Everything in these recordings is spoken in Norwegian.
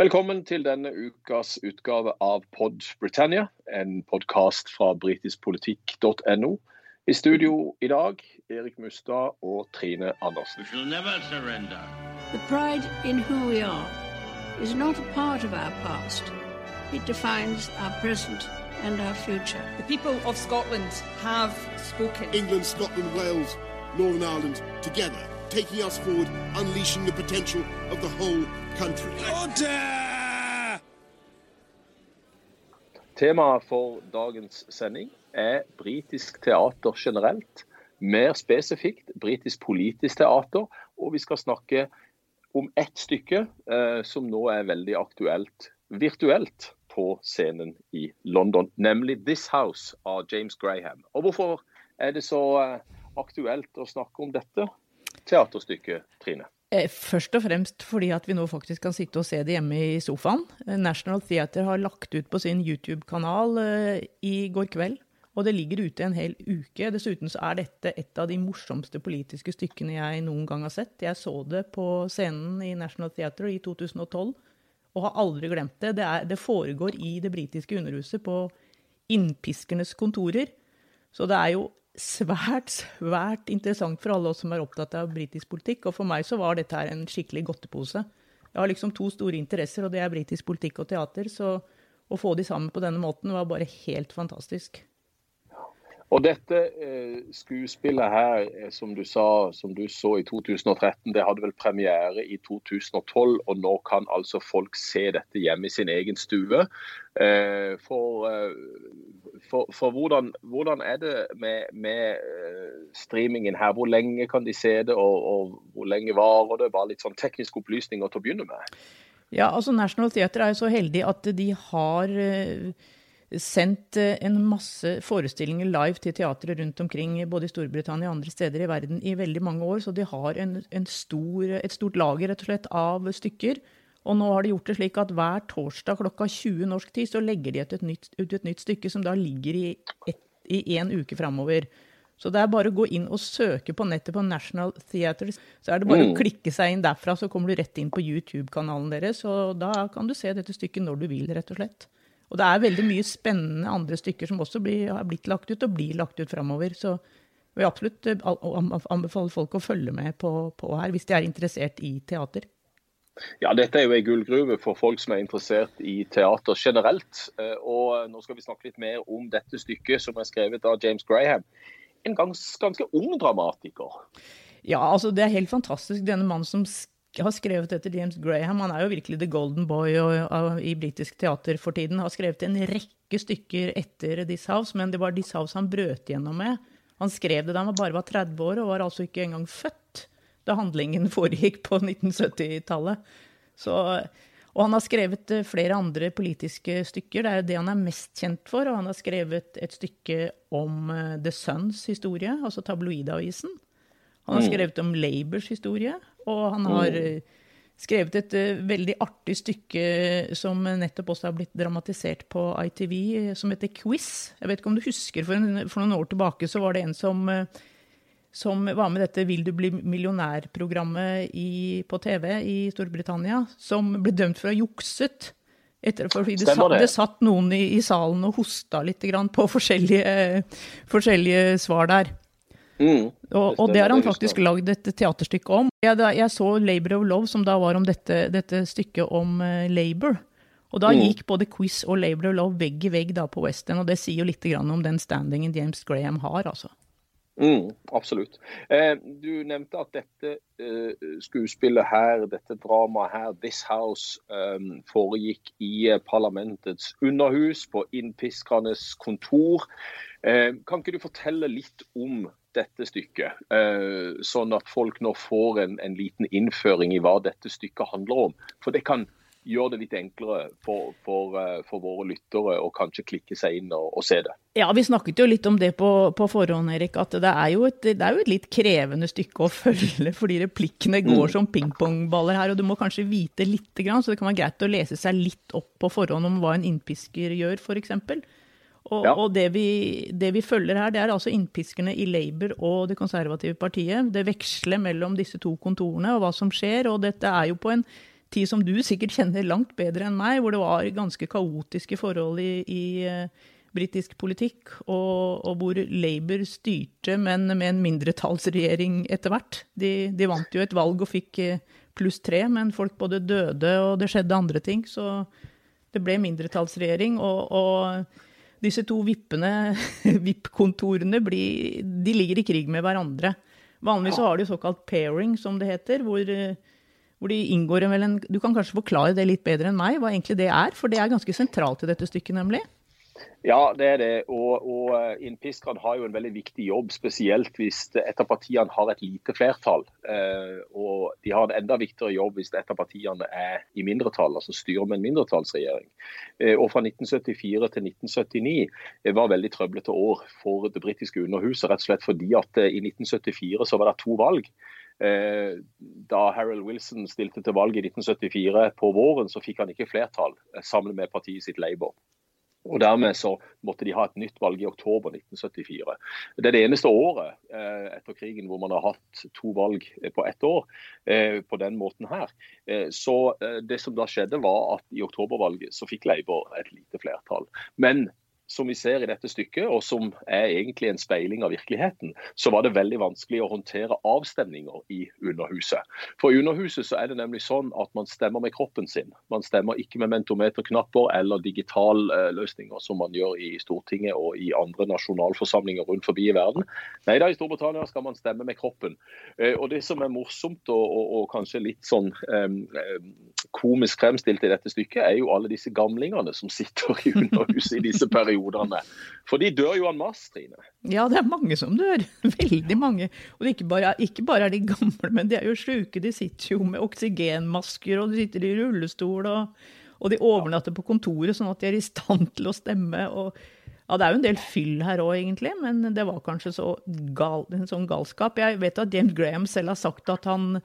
Velkommen til denne ukas utgave av Pod Britannia, en podkast fra britiskpolitikk.no. I studio i dag Erik Mustad og Trine Andersen. The pride in who we are is not a part of our past. It defines our present and our future. The people of Scotland have spoken. England, Scotland, Wales, Northern Ireland together, taking us forward, unleashing the potential of the whole country. Temaet for dagens sending er britisk teater generelt. Mer spesifikt britisk politisk teater. Og vi skal snakke om ett stykke eh, som nå er veldig aktuelt virtuelt på scenen i London, nemlig 'This House' av James Graham. Og Hvorfor er det så eh, aktuelt å snakke om dette teaterstykket, Trine? Eh, først og fremst fordi at vi nå faktisk kan sitte og se det hjemme i sofaen. Eh, National Theatre har lagt ut på sin YouTube-kanal i går kveld. Og det ligger ute en hel uke. Dessuten så er dette et av de morsomste politiske stykkene jeg noen gang har sett. Jeg så det på scenen i National Theatre i 2012 og har aldri glemt det. Det, er, det foregår i det britiske underhuset, på innpiskernes kontorer. Så det er jo svært, svært interessant for alle oss som er opptatt av britisk politikk. Og for meg så var dette her en skikkelig godtepose. Jeg har liksom to store interesser, og det er britisk politikk og teater. Så å få de sammen på denne måten var bare helt fantastisk. Og dette eh, skuespillet her, eh, som du sa, som du så i 2013, det hadde vel premiere i 2012. Og nå kan altså folk se dette hjemme i sin egen stue. Eh, for, eh, for, for hvordan, hvordan, er det med, med, eh, streamingen her? Hvor lenge kan de se det, og, og hvor lenge varer det? Bare litt sånn tekniske opplysninger til å begynne med. Ja, altså National Theatre er jo så heldig at de har eh, sendt eh, en masse forestillinger live til teatre rundt omkring både i Storbritannia og andre steder i verden i veldig mange år. Så de har en, en stor, et stort lager rett og slett av stykker. Og nå har de gjort det slik at hver torsdag klokka 20 norsk tid så legger de ut et nytt, ut et nytt stykke som da ligger i, et, i en uke framover. Så det er bare å gå inn og søke på nettet på National Theatre. Så er det bare mm. å klikke seg inn derfra, så kommer du rett inn på YouTube-kanalen deres. Og da kan du se dette stykket når du vil, rett og slett. Og det er veldig mye spennende andre stykker som også blir, har blitt lagt ut og blir lagt ut framover. Så jeg vil absolutt eh, anbefale folk å følge med på, på, her, hvis de er interessert i teater. Ja, Dette er jo ei gullgruve for folk som er interessert i teater generelt. Eh, og Nå skal vi snakke litt mer om dette stykket, som er skrevet av James Graham. En gans, ganske ung dramatiker. Ja, altså det er helt fantastisk. Denne mannen som har skrevet etter James Graham. Han er jo virkelig the golden boy og, og, i britisk teater for tiden. Har skrevet en rekke stykker etter This House, men det var This House han brøt gjennom med. Han skrev det da han bare var 30 år, og var altså ikke engang født da handlingen foregikk på 1970-tallet. Og han har skrevet eh, flere andre politiske stykker. Det er jo det han er mest kjent for. Og han har skrevet et stykke om eh, The Suns historie, altså tabloidavisen. Han har mm. skrevet om Labours historie. Og han har mm. skrevet et veldig artig stykke som nettopp også har blitt dramatisert på ITV, som heter Quiz. Jeg vet ikke om du husker, for, en, for noen år tilbake så var det en som, som var med dette Vil du bli millionær-programmet på TV i Storbritannia, som ble dømt for å ha jukset. Etter, fordi det, satt, det satt noen i, i, salen og hosta litt på forskjellige, forskjellige svar der. Mm, og, og, det har han faktisk lagd et teaterstykke om. Jeg, jeg, så 'Labor of Love', som da var om dette, dette stykket om uh, Labour. Og da mm. gikk både quiz og Labor of Love vegg i vegg da på West End, og det sier jo litt om den standingen James Graham har, altså. Mm, absolutt. Eh, du nevnte at dette eh, skuespillet her, dette dramaet her, This House, eh, foregikk i eh, parlamentets underhus, på innpiskernes kontor. Eh, kan ikke du fortelle litt om dette stykket, eh, sånn at folk nå får en, en, liten innføring i hva dette stykket handler om. For det kan gjøre det litt enklere for, for, eh, for våre lyttere å kanskje klikke seg inn og, og, se det. Ja, vi snakket jo litt om det på, på forhånd, Erik. At det er, et, det er, jo et, litt krevende stykke å følge, fordi replikkene går mm. som pingpongballer her. Og du må kanskje vite lite grann, så det kan være greit å lese seg litt opp på forhånd om hva en innpisker gjør, f.eks. Og, ja. og det, vi, det, vi, følger her, det er altså innpiskerne i Labour og Det konservative partiet. Det veksler mellom disse to kontorene og hva som skjer. Og dette er jo på en tid som du sikkert kjenner langt bedre enn meg, hvor det var ganske kaotiske forhold i, i uh, britisk politikk, og, og, hvor Labour styrte, men med en mindretallsregjering etter hvert. De, de vant jo et valg og fikk pluss tre, men folk både døde og det skjedde andre ting. Så det ble mindretallsregjering. og, og disse to vippene, VIP-kontorene, de ligger i krig med hverandre. Vanligvis har de såkalt pairing, som det heter, hvor, hvor de inngår en Du kan kanskje forklare det litt bedre enn meg, hva egentlig det er? For det er ganske sentralt i dette stykket, nemlig. Ja, det er det. Og, og eh, har jo en veldig viktig jobb, spesielt hvis et av partiene har et lite flertall. Eh, og de har en enda viktigere jobb hvis et av partiene er i mindretall, altså styrer med en mindretallsregjering. Eh, og fra 1974 til 1979 var veldig trøblete år for det britiske underhuset, rett og slett fordi at i 1974 så var det to valg. Da Harold Wilson stilte til valg i 1974 på våren, så fikk han ikke flertall sammen med partiet sitt Labour. Og Dermed så måtte de ha et nytt valg i oktober 1974. Det er det eneste året eh, etter krigen hvor man har hatt to valg på ett år eh, på den måten her. Eh, så eh, Det som da skjedde var at i oktobervalget så fikk Labour et lite flertall. Men som vi ser i dette stykket, og som er egentlig en speiling av virkeligheten, så var det veldig vanskelig å håndtere avstemninger i Underhuset. For i Underhuset så er det nemlig sånn at man stemmer med kroppen sin. Man stemmer ikke med mentometerknapper eller digitalløsninger, som man gjør i Stortinget og i andre nasjonalforsamlinger rundt forbi i verden. Nei da, i Storbritannia skal man stemme med kroppen. Eh, og Det som er morsomt og, og, og kanskje litt sånn um, komisk fremstilt i dette stykket, er jo alle disse gamlingene som sitter i Underhuset i disse periodene. For de dør jo en masse, Trine. Ja, det er mange som dør. Veldig mange. Og ikke bare, ikke bare er de gamle, men de er jo sjuke. De sitter jo med oksygenmasker, og de sitter i rullestol. Og, og de overnatter på kontoret, sånn at de er i stand til å stemme. og ja, Det er jo en del fyll her òg, egentlig, men det var kanskje så gal, en sånn galskap. Jeg vet at James Graham selv har sagt at han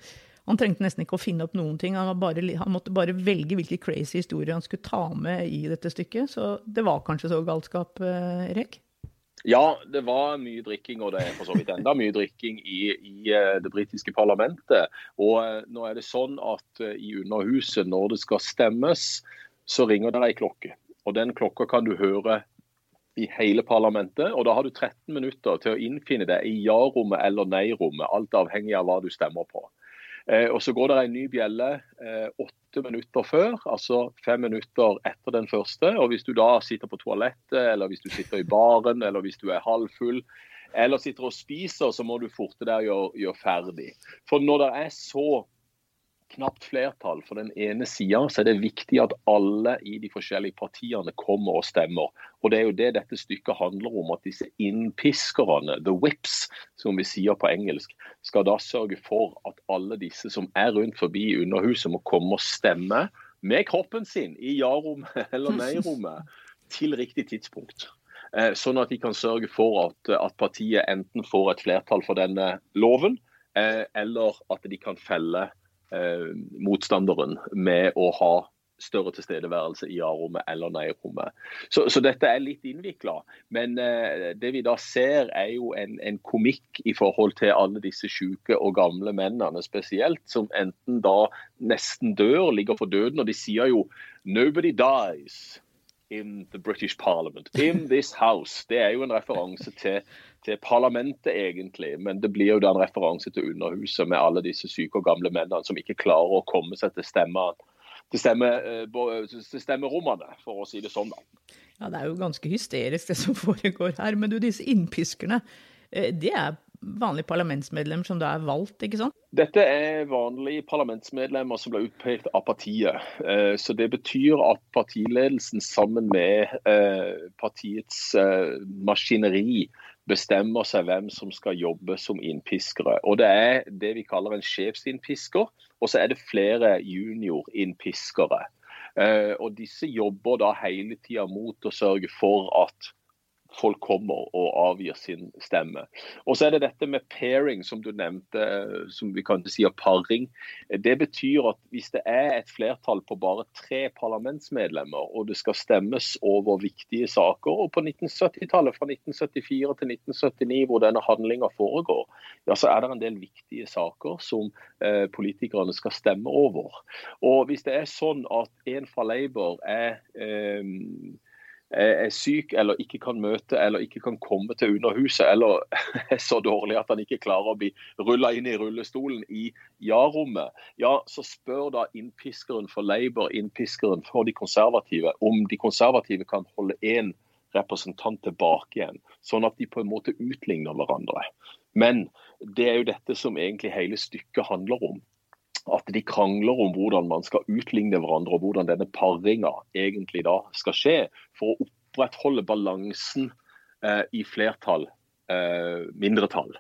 han trengte nesten ikke å finne opp noen ting. Han, bare, han, måtte bare velge hvilke crazy historier han skulle ta med i dette stykket. Så det var kanskje så galskap, eh, Erik? Ja, det var mye drikking, og det er for så vidt enda mye drikking i, i eh, det britiske parlamentet. Og eh, nå er det sånn at i Underhuset, når det skal stemmes, så ringer det ei klokke. Og den klokka kan du høre i hele parlamentet. Og da har du 13 minutter til å innfinne deg i ja-rommet eller nei-rommet, alt avhengig av hva du stemmer på. Eh, og Så går det en ny bjelle eh, åtte minutter før, altså fem minutter etter den første. og Hvis du da sitter på toalettet, eller hvis du sitter i baren, eller hvis du er halvfull, eller sitter og spiser, så må du forte deg å gjøre, ferdig. For når det er så knapt flertall for den ene sida, så er det viktig at alle i de forskjellige partiene kommer og stemmer. Og Det er jo det dette stykket handler om. At disse innpiskerne, the whips, som vi sier på engelsk, skal da sørge for at alle disse som er rundt forbi Underhuset, må komme og stemme med kroppen sin i ja-rommet eller nei-rommet til riktig tidspunkt. Eh, sånn at de kan sørge for at, at partiet enten får et flertall for denne loven, eh, eller at de kan felle eh, motstanderen med å ha større tilstedeværelse i ja-rommet eller nei-rommet. Så, så, dette er litt innvikla. Men eh, det vi da ser, er jo en, en, komikk i forhold til alle disse syke og gamle mennene spesielt, som enten da nesten dør, ligger for døden. Og de sier jo 'nobody dies' in the British Parliament. In this house. Det er jo en referanse til, til parlamentet, egentlig. Men det blir jo da en referanse til Underhuset med alle disse syke og gamle mennene som ikke klarer å komme seg til stemme til, stemme, eh, til stemmerommene, for å si det sånn. da. Ja, Det er jo ganske hysterisk det som foregår her. Men du, disse innpiskerne, eh, det er vanlige parlamentsmedlemmer som da er valgt, ikke sant? Dette er vanlige parlamentsmedlemmer som ble utpekt av partiet. Eh, så Det betyr at partiledelsen sammen med eh, partiets eh, maskineri bestemmer seg hvem som skal jobbe som innpiskere. Og Det er det vi kaller en sjefsinnpisker, og så er det flere juniorinnpiskere. Og Disse jobber da hele tida mot å sørge for at folk kommer og avgir sin stemme. Og så er det dette med pairing, som du nevnte, som vi kan si er paring. Det betyr at hvis det er et flertall på bare tre parlamentsmedlemmer, og det skal stemmes over viktige saker, og på 1970-tallet, fra 1974 til 1979, hvor denne handlinga foregår, ja, så er det en del viktige saker som eh, politikerne skal stemme over. Og hvis det er sånn at en fra Labour er eh, er syk eller ikke kan møte eller ikke kan komme til Underhuset, eller er så dårlig at han ikke klarer å bli rulla inn i rullestolen i ja-rommet, ja, så spør da innpiskeren for Labour, innpiskeren for de konservative, om de konservative kan holde én representant tilbake igjen, sånn at de på en måte utligner hverandre. Men det er jo dette som egentlig hele stykket handler om at de krangler om hvordan man skal utligne hverandre, og hvordan denne paringa egentlig da skal skje, for å opprettholde balansen eh, i flertall. Eh, mindretall.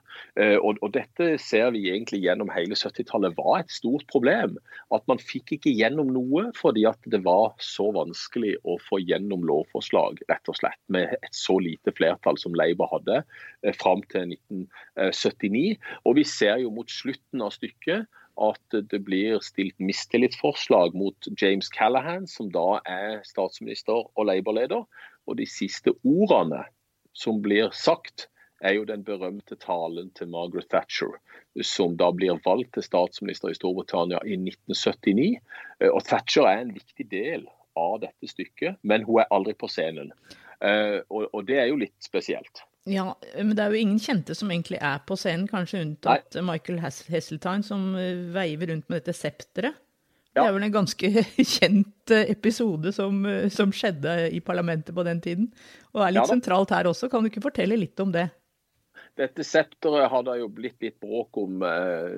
Eh, og, og, Dette ser vi egentlig gjennom hele 70-tallet var et stort problem. At man fikk ikke gjennom noe fordi at det var så vanskelig å få gjennom lovforslag, rett og slett, med et så lite flertall som Labour hadde eh, fram til 1979. Og vi ser jo mot slutten av stykket at det blir stilt mistillitsforslag mot James Callahan, som da er statsminister og Labour-leder. Og de siste ordene som blir sagt, er jo den berømte talen til Margaret Thatcher, som da blir valgt til statsminister i Storbritannia i 1979. Og Thatcher er en viktig del av dette stykket, men hun er aldri på scenen. Eh, og det er jo litt spesielt. Ja, men det er jo ingen kjente som egentlig er på scenen, kanskje unntatt Nei. Michael Hesseltine, som eh, veiver rundt med dette septeret. Ja. Det er vel en ganske kjent eh, episode som, eh, som, skjedde i parlamentet på den tiden. Og er litt ja, sentralt her også. Kan du ikke fortelle litt om det? Dette septeret har det jo blitt litt bråk om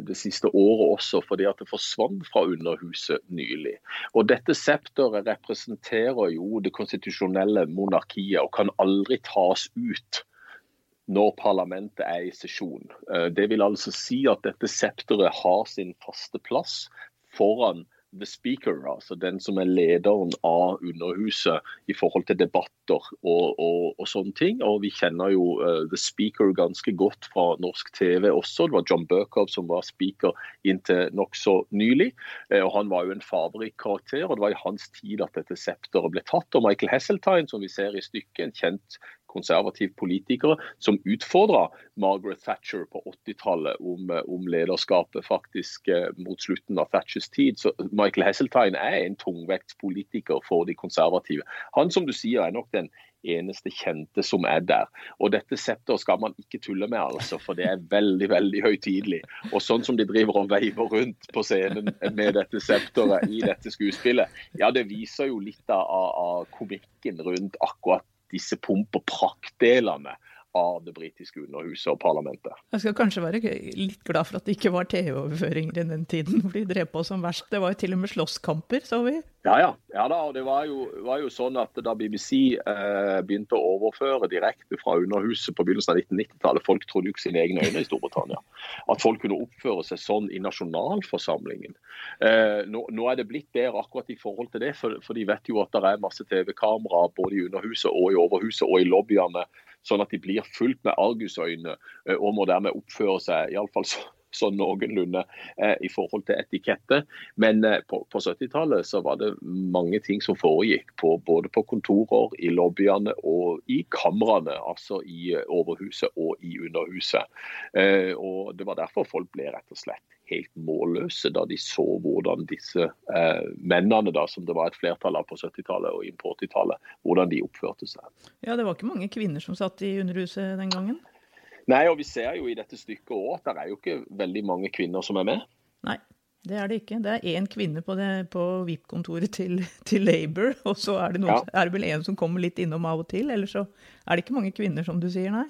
det siste året også, fordi at det forsvant fra Underhuset nylig. Og Dette septeret representerer jo det konstitusjonelle monarkiet og kan aldri tas ut når parlamentet er i sesjon. Eh, det vil altså si at dette septeret har sin faste plass foran the speaker, altså den som er lederen av Underhuset i forhold til debatter og, og, og sånne ting. Og Vi kjenner jo uh, the speaker ganske godt fra norsk TV også. Det var John Burkhoff som var speaker inntil nokså nylig. Uh, og Han var jo en farverik karakter, og det var i hans tid at dette septeret ble tatt. Og Michael Hesseltine, som vi ser i stykket, en kjent konservativ politikere som utfordra Margaret Thatcher på 80-tallet om, eh, om, lederskapet faktisk eh, mot slutten av Thatchers tid. Så Michael Hesseltine er en tungvektspolitiker for de konservative. Han som du sier er nok den eneste kjente som er der. Og dette septeret skal man ikke tulle med, altså, for det er veldig veldig høytidelig. Og sånn som de driver og veiver rundt på scenen med dette septeret i dette skuespillet, ja, det viser jo litt av, av komikken rundt akkurat disse pomp og praktdelene av det britiske underhuset og parlamentet. Jeg skal kanskje være litt glad for at det ikke var TV-overføringer i den tiden, hvor de drev på som verst. Det var jo til og med slåsskamper, så vi. Ja, ja. ja da, og det var jo, var jo, sånn at Da BBC eh, begynte å overføre direkte fra Underhuset på begynnelsen av 1990-tallet, folk trodde jo ikke sine egne øyne i Storbritannia. At folk kunne oppføre seg sånn i nasjonalforsamlingen. Eh, nå, nå, er det blitt bedre akkurat i forhold til det, for, for de vet jo at det er masse TV-kameraer både i Underhuset og i Overhuset og i lobbyene sånn at de blir fulgt med argusøyne eh, og må dermed oppføre seg iallfall så, sånn noenlunde eh, i forhold til etikette. Men eh, på, på 70-tallet så var det mange ting som foregikk på, både på kontorer, i lobbyene og i kamrene. Altså i eh, Overhuset og i Underhuset. Eh, og Det var derfor folk ble rett og slett helt målløse da de så hvordan disse eh, mennene, da, som det var et flertall av på 70-tallet og inn på 80-tallet, hvordan de oppførte seg. Ja, Det var ikke mange kvinner som satt i Underhuset den gangen? Nei, og vi ser jo i dette stykket òg at det er jo ikke veldig mange kvinner som er med. Nei, det er det ikke. Det er én kvinne på, på VIP-kontoret til, til, Labour, og så er det, noen, ja. er det vel en som kommer litt innom av og til. Eller så er det ikke mange kvinner, som du sier, nei.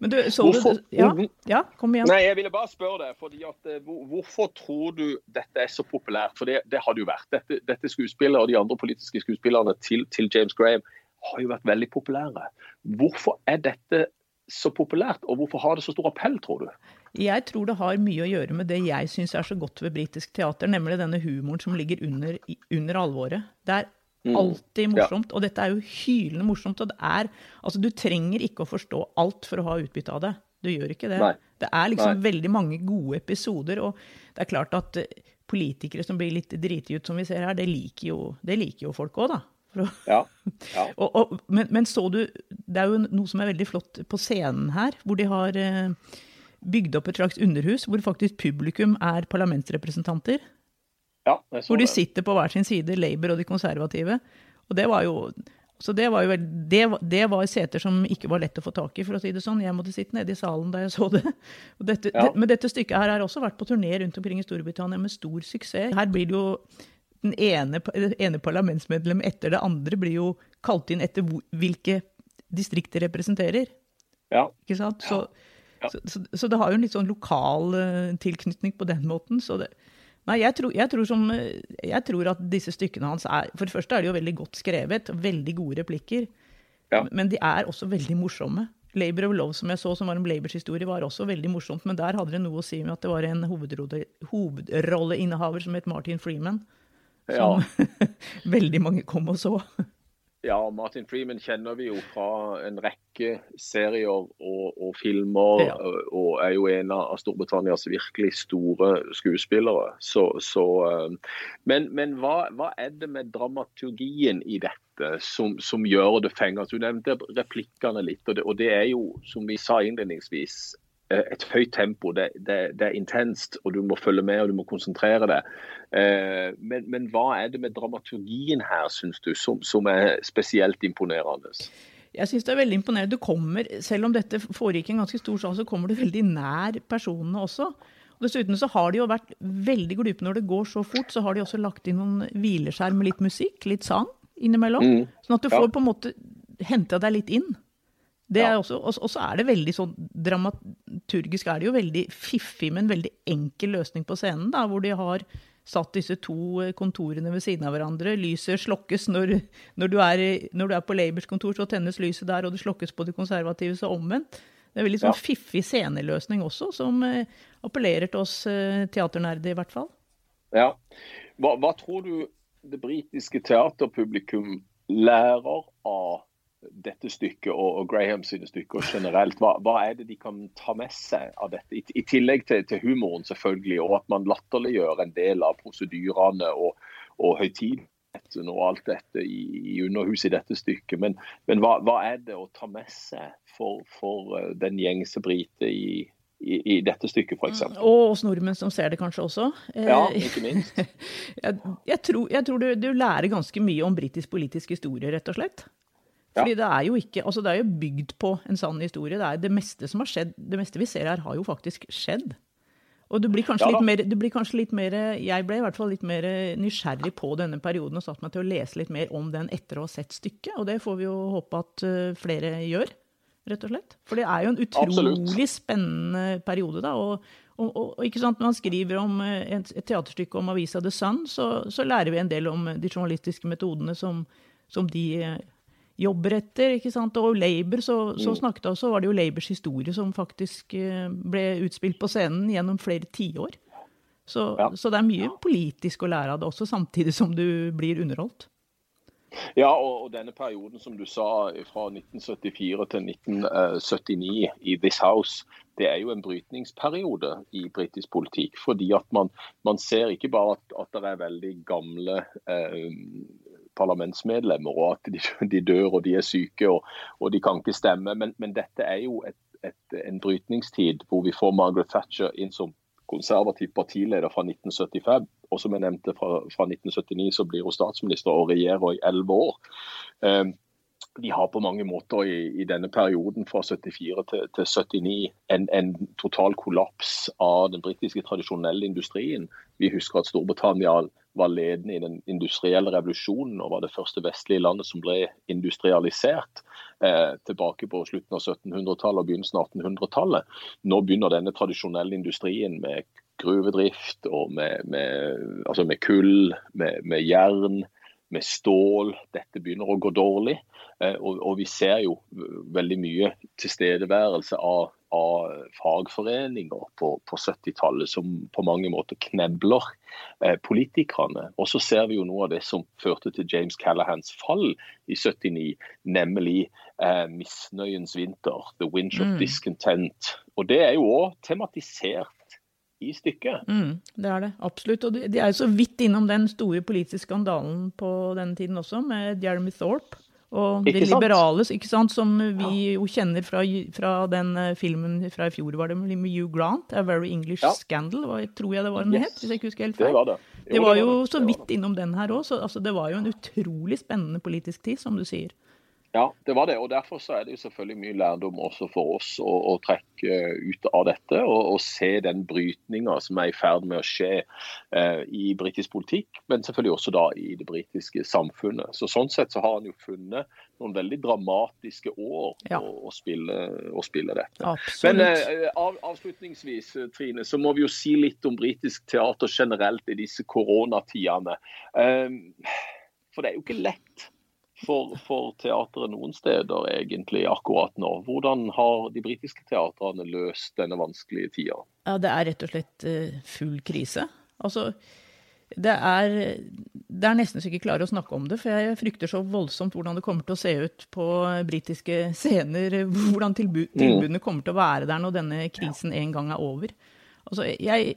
Men du, så hvorfor, du ja, ja, kom igjen. Nei, Jeg ville bare spørre deg, fordi at, eh, hvorfor tror du dette er så populært? For det, det har det jo vært. Dette, dette skuespillet og de andre politiske skuespillerne til, til James Graham har jo vært veldig populære. Hvorfor er dette så populært, og hvorfor har det så stor appell, tror du? Jeg tror det har mye å gjøre med det jeg syns er så godt ved britisk teater, nemlig denne humoren som ligger under, under alvoret. Det er Alltid morsomt. Og dette er jo hylende morsomt. Og det er Altså, du trenger ikke å forstå alt for å ha utbytte av det. Du gjør ikke det. Nei. Det er liksom Nei. veldig mange gode episoder, og det er klart at eh, politikere som blir litt driti ut, som vi ser her, det liker jo, det liker jo folk òg, da. Ja. ja. og, og, men, men så du Det er jo noe som er veldig flott på scenen her, hvor de har eh, bygd opp et slags underhus, hvor faktisk publikum er parlamentsrepresentanter. ja Hvor de det. sitter på hver sin side, Labour og de konservative. Og det var jo så det var jo det, var- det var seter som ikke var lett å få tak i, for å si det sånn. Jeg måtte sitte nede i salen da jeg så det. Dette, Ja. det, men dette stykket her har også vært på turné rundt omkring i Storbritannia med stor suksess. Her blir det jo den ene, ene parlamentsmedlem etter det andre blir jo kalt inn etter hvilke distrikt de representerer. Ja. Ikke sant? Så, Ja. Så, så, så det har jo en litt sånn lokal eh, tilknytning på den måten. Så det, nei, jeg tror, jeg, tror som, eh, jeg tror at disse stykkene hans er For det første er de jo veldig godt skrevet, veldig gode replikker. Ja. Men de er også veldig morsomme. Labour of Love, som jeg så, som var om Labours historie, var også veldig morsomt. Men der hadde det noe å si med at det var en hovedrolle, hovedrolleinnehaver som het Martin Freeman. Ja. Som veldig mange kom og så. Ja, Martin Freeman kjenner vi jo fra en rekke serier og, og filmer, Ja. og, er jo en av Storbritannias virkelig store skuespillere. Så, så, eh, men men hva, hva er det med dramaturgien i dette som, som gjør det fengende? Du nevnte replikkene litt, og det, og det er jo, som vi sa innledningsvis, eh, et høyt tempo. Det, det, det er intenst, og du må følge med og du må konsentrere deg. Eh, Men, men hva er det med dramaturgien her, syns du, som, som er spesielt imponerende? Jeg syns det er veldig imponerende. Du kommer, selv om dette foregikk i en ganske stor sal, så kommer du veldig nær personene også. Og dessuten så har de jo vært veldig glupe når det går så fort. Så har de også lagt inn noen hvileskjær med litt musikk, litt sang innimellom. Mm. Sånn at du Ja. får på en måte henta deg litt inn. Det Ja. er også, og og så er det veldig sånn dramaturgisk er det jo veldig fiffig, men veldig enkel løsning på scenen, da, hvor de har satt disse to eh, kontorene ved siden av hverandre. Lyset slokkes når, når, du, er, når du er på Labours kontor, så tennes lyset der, og det slokkes på de konservative, så omvendt. Det er en veldig sånn Ja. fiffig sceneløsning også, som eh, appellerer til oss eh, teaternerde, i hvert fall. Ja. Hva, hva tror du det britiske teaterpublikum lærer av dette stykket og, og Graham sine stykker generelt? Hva, hva er det de kan ta med seg av dette? I, i tillegg til, til humoren, selvfølgelig, og at man latterliggjør en del av prosedyrene og, og høytideligheten og alt dette i, i underhuset i dette stykket. Men, men hva, hva er det å ta med seg for, for eh, den gjengse brite i, i, i dette stykket, f.eks.? Og oss nordmenn som ser det kanskje også. Eh, Ja, ikke minst. jeg, jeg tror, jeg tror du, du lærer ganske mye om britisk politisk historie, rett og slett. Ja. Fordi det er jo ikke, altså det er jo bygd på en sann historie. Det er det meste som har skjedd, det meste vi ser her, har jo faktisk skjedd. Og du blir kanskje, Ja litt, mer, du blir kanskje litt mer Jeg ble i hvert fall litt mer nysgjerrig på denne perioden og satt meg til å lese litt mer om den etter å ha sett stykket. Og det får vi jo håpe at eh, flere gjør, rett og slett. For det er jo en utrolig Absolutt. spennende periode, da. Og, og, og, og ikke sant, når man skriver om eh, et, et teaterstykke om avisa The Sun, så, så lærer vi en del om de journalistiske metodene som, som de eh, jobber etter. ikke sant? Og Labour, så, så snakket jeg, så var det jo Labours historie som faktisk eh, ble utspilt på scenen gjennom flere tiår. Så, Ja. så det er mye politisk å lære av det også, samtidig som du blir underholdt. Ja, og, og denne perioden som du sa, fra 1974 til 1979 i This House, det er jo en brytningsperiode i britisk politikk. Fordi at man, man ser ikke bare at, at det er veldig gamle eh, parlamentsmedlemmer, og at de, de dør og de er syke og, og de kan ikke stemme, men, men dette er jo et, et, en brytningstid hvor vi får Margaret Thatcher inn som konservativ partileder fra 1975. Og som jeg nevnte, fra, fra 1979 så blir hun statsminister og regjerer i elleve år. Eh, de har på mange måter i, i denne perioden fra 74 til, til 79 en, en total kollaps av den britiske tradisjonelle industrien. Vi husker at Storbritannia var ledende i den industrielle revolusjonen og var det første vestlige landet som ble industrialisert eh, tilbake på slutten av 1700-tallet og begynnelsen av 1800-tallet. Nå begynner denne tradisjonelle industrien med gruvedrift og med, med, altså med kull, med, med jern, med stål. Dette begynner å gå dårlig. Eh, Og, og vi ser jo veldig mye tilstedeværelse av av fagforeninger på, på 70-tallet som på mange måter knebler eh, politikerne. Og så ser vi jo noe av det som førte til James Callahans fall i 79, nemlig eh, misnøyens vinter, the winch of mm. discontent. Og det er jo òg tematisert i stykket. Mm, det er det, absolutt. Og de, er jo så vidt innom den store politiske skandalen på denne tiden også, med Jeremy Thorpe. Og de liberale, ikke sant, som vi jo kjenner fra, fra, den eh, filmen fra i fjor, var det med Hugh Grant, 'A Very English ja. Scandal', tror jeg det var den yes. het? hvis jeg ikke husker helt feil. Det var det. Jo, det var jo det var så vidt innom den her òg, så altså, det var jo en utrolig spennende politisk tid, som du sier. Ja, det var det. og Derfor så er det jo selvfølgelig mye lærdom også for oss å, å trekke ut av dette. Og, og se den brytninga som er i ferd med å skje eh, i britisk politikk, men selvfølgelig også da i det britiske samfunnet. Så Sånn sett så har han jo funnet noen veldig dramatiske år ja. å, å, spille, å, spille, dette. Absolutt. Men eh, av, avslutningsvis, Trine, så må vi jo si litt om britisk teater generelt i disse koronatidene. Eh, for det er jo ikke lett for, for teatret noen steder egentlig akkurat nå. Hvordan har de britiske teatrene løst denne vanskelige tida? Ja, Det er rett og slett uh, full krise. Altså, det er, det er nesten så jeg ikke klarer å snakke om det, for jeg frykter så voldsomt hvordan det kommer til å se ut på britiske scener. Hvordan tilbud, tilbudene kommer til å være der når denne krisen en gang er over. Altså, jeg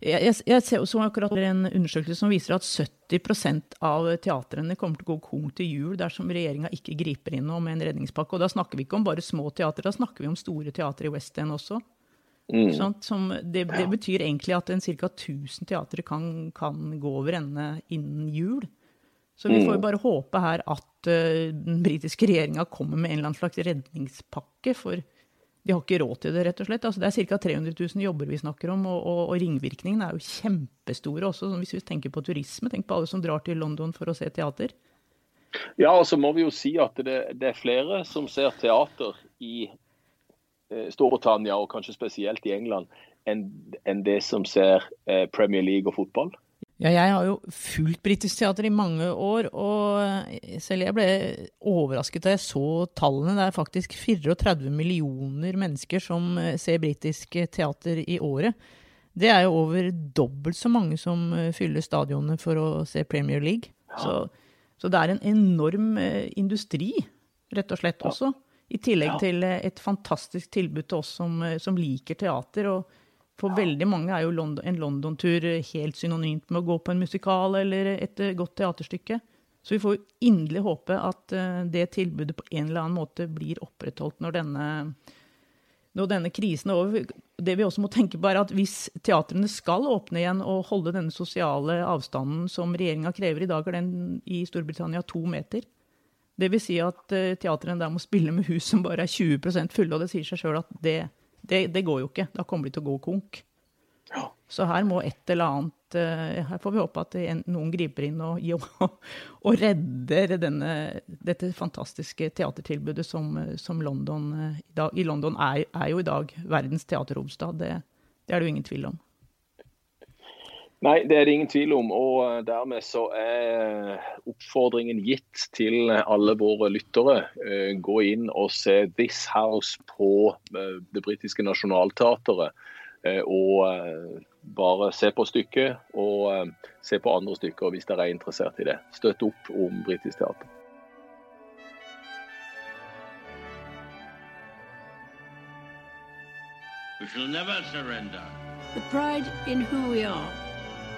jeg, jeg også akkurat en undersøkelse som viser at 70% av teatrene kommer til å gå kong til jul dersom regjeringa ikke griper inn med en redningspakke. Og da snakker vi ikke om bare små teatre, da snakker vi om store teatre i West End også. Mm. Som, det, det, betyr egentlig at en ca. 1000 teatre kan, kan, gå over ende innen jul. Så vi får jo mm. bare håpe her at uh, den britiske regjeringa kommer med en eller annen slags redningspakke. for de har ikke råd til det, rett og slett. Altså, det er ca. 300 000 jobber vi snakker om, og, og, og, ringvirkningene er jo kjempestore også. Hvis vi tenker på turisme, tenk på alle som drar til London for å se teater. Ja, og så må vi jo si at det, det er flere som ser teater i eh, Storbritannia, og kanskje spesielt i England, enn en det som ser eh, Premier League og fotball. Ja, jeg har jo fulgt britisk teater i mange år, og selv jeg ble overrasket da jeg så tallene. Det er faktisk 34 millioner mennesker som eh, ser britisk teater i året. Det er jo over dobbelt så mange som eh, fyller stadionene for å se Premier League. Så, så, det er en enorm eh, industri, rett og slett, også. I tillegg til et fantastisk tilbud til oss som, som liker teater. og for veldig mange er jo London, en London-tur helt synonymt med å gå på en musikal eller et eh, godt teaterstykke. Så vi får inderlig håpe at eh, det tilbudet på en eller annen måte blir opprettholdt når denne, når denne krisen er over. Det vi også må tenke på er at Hvis teatrene skal åpne igjen og holde denne sosiale avstanden som regjeringa krever i dag, er den i Storbritannia to meter. Det vil si at eh, teatrene der må spille med hus som bare er 20% fulle, og det sier seg sjøl at det det, det, går jo ikke. Da kommer de til å gå konk. Ja. Så her må et eller annet eh, Her får vi håpe at noen griper inn og, og redder denne, dette fantastiske teatertilbudet som, som London, eh, i London er, er, jo i dag verdens teaterhovedstad. Det, det er det jo ingen tvil om. Nei, det er det ingen tvil om. Og eh, dermed så er oppfordringen gitt til alle våre lyttere. Eh, gå inn og se This House på eh, det britiske nasjonalteatret. Og bare se på stykket, og se på andre stykker hvis dere er interessert i det. Støtt opp om britisk teater. We shall never surrender. The pride in who we are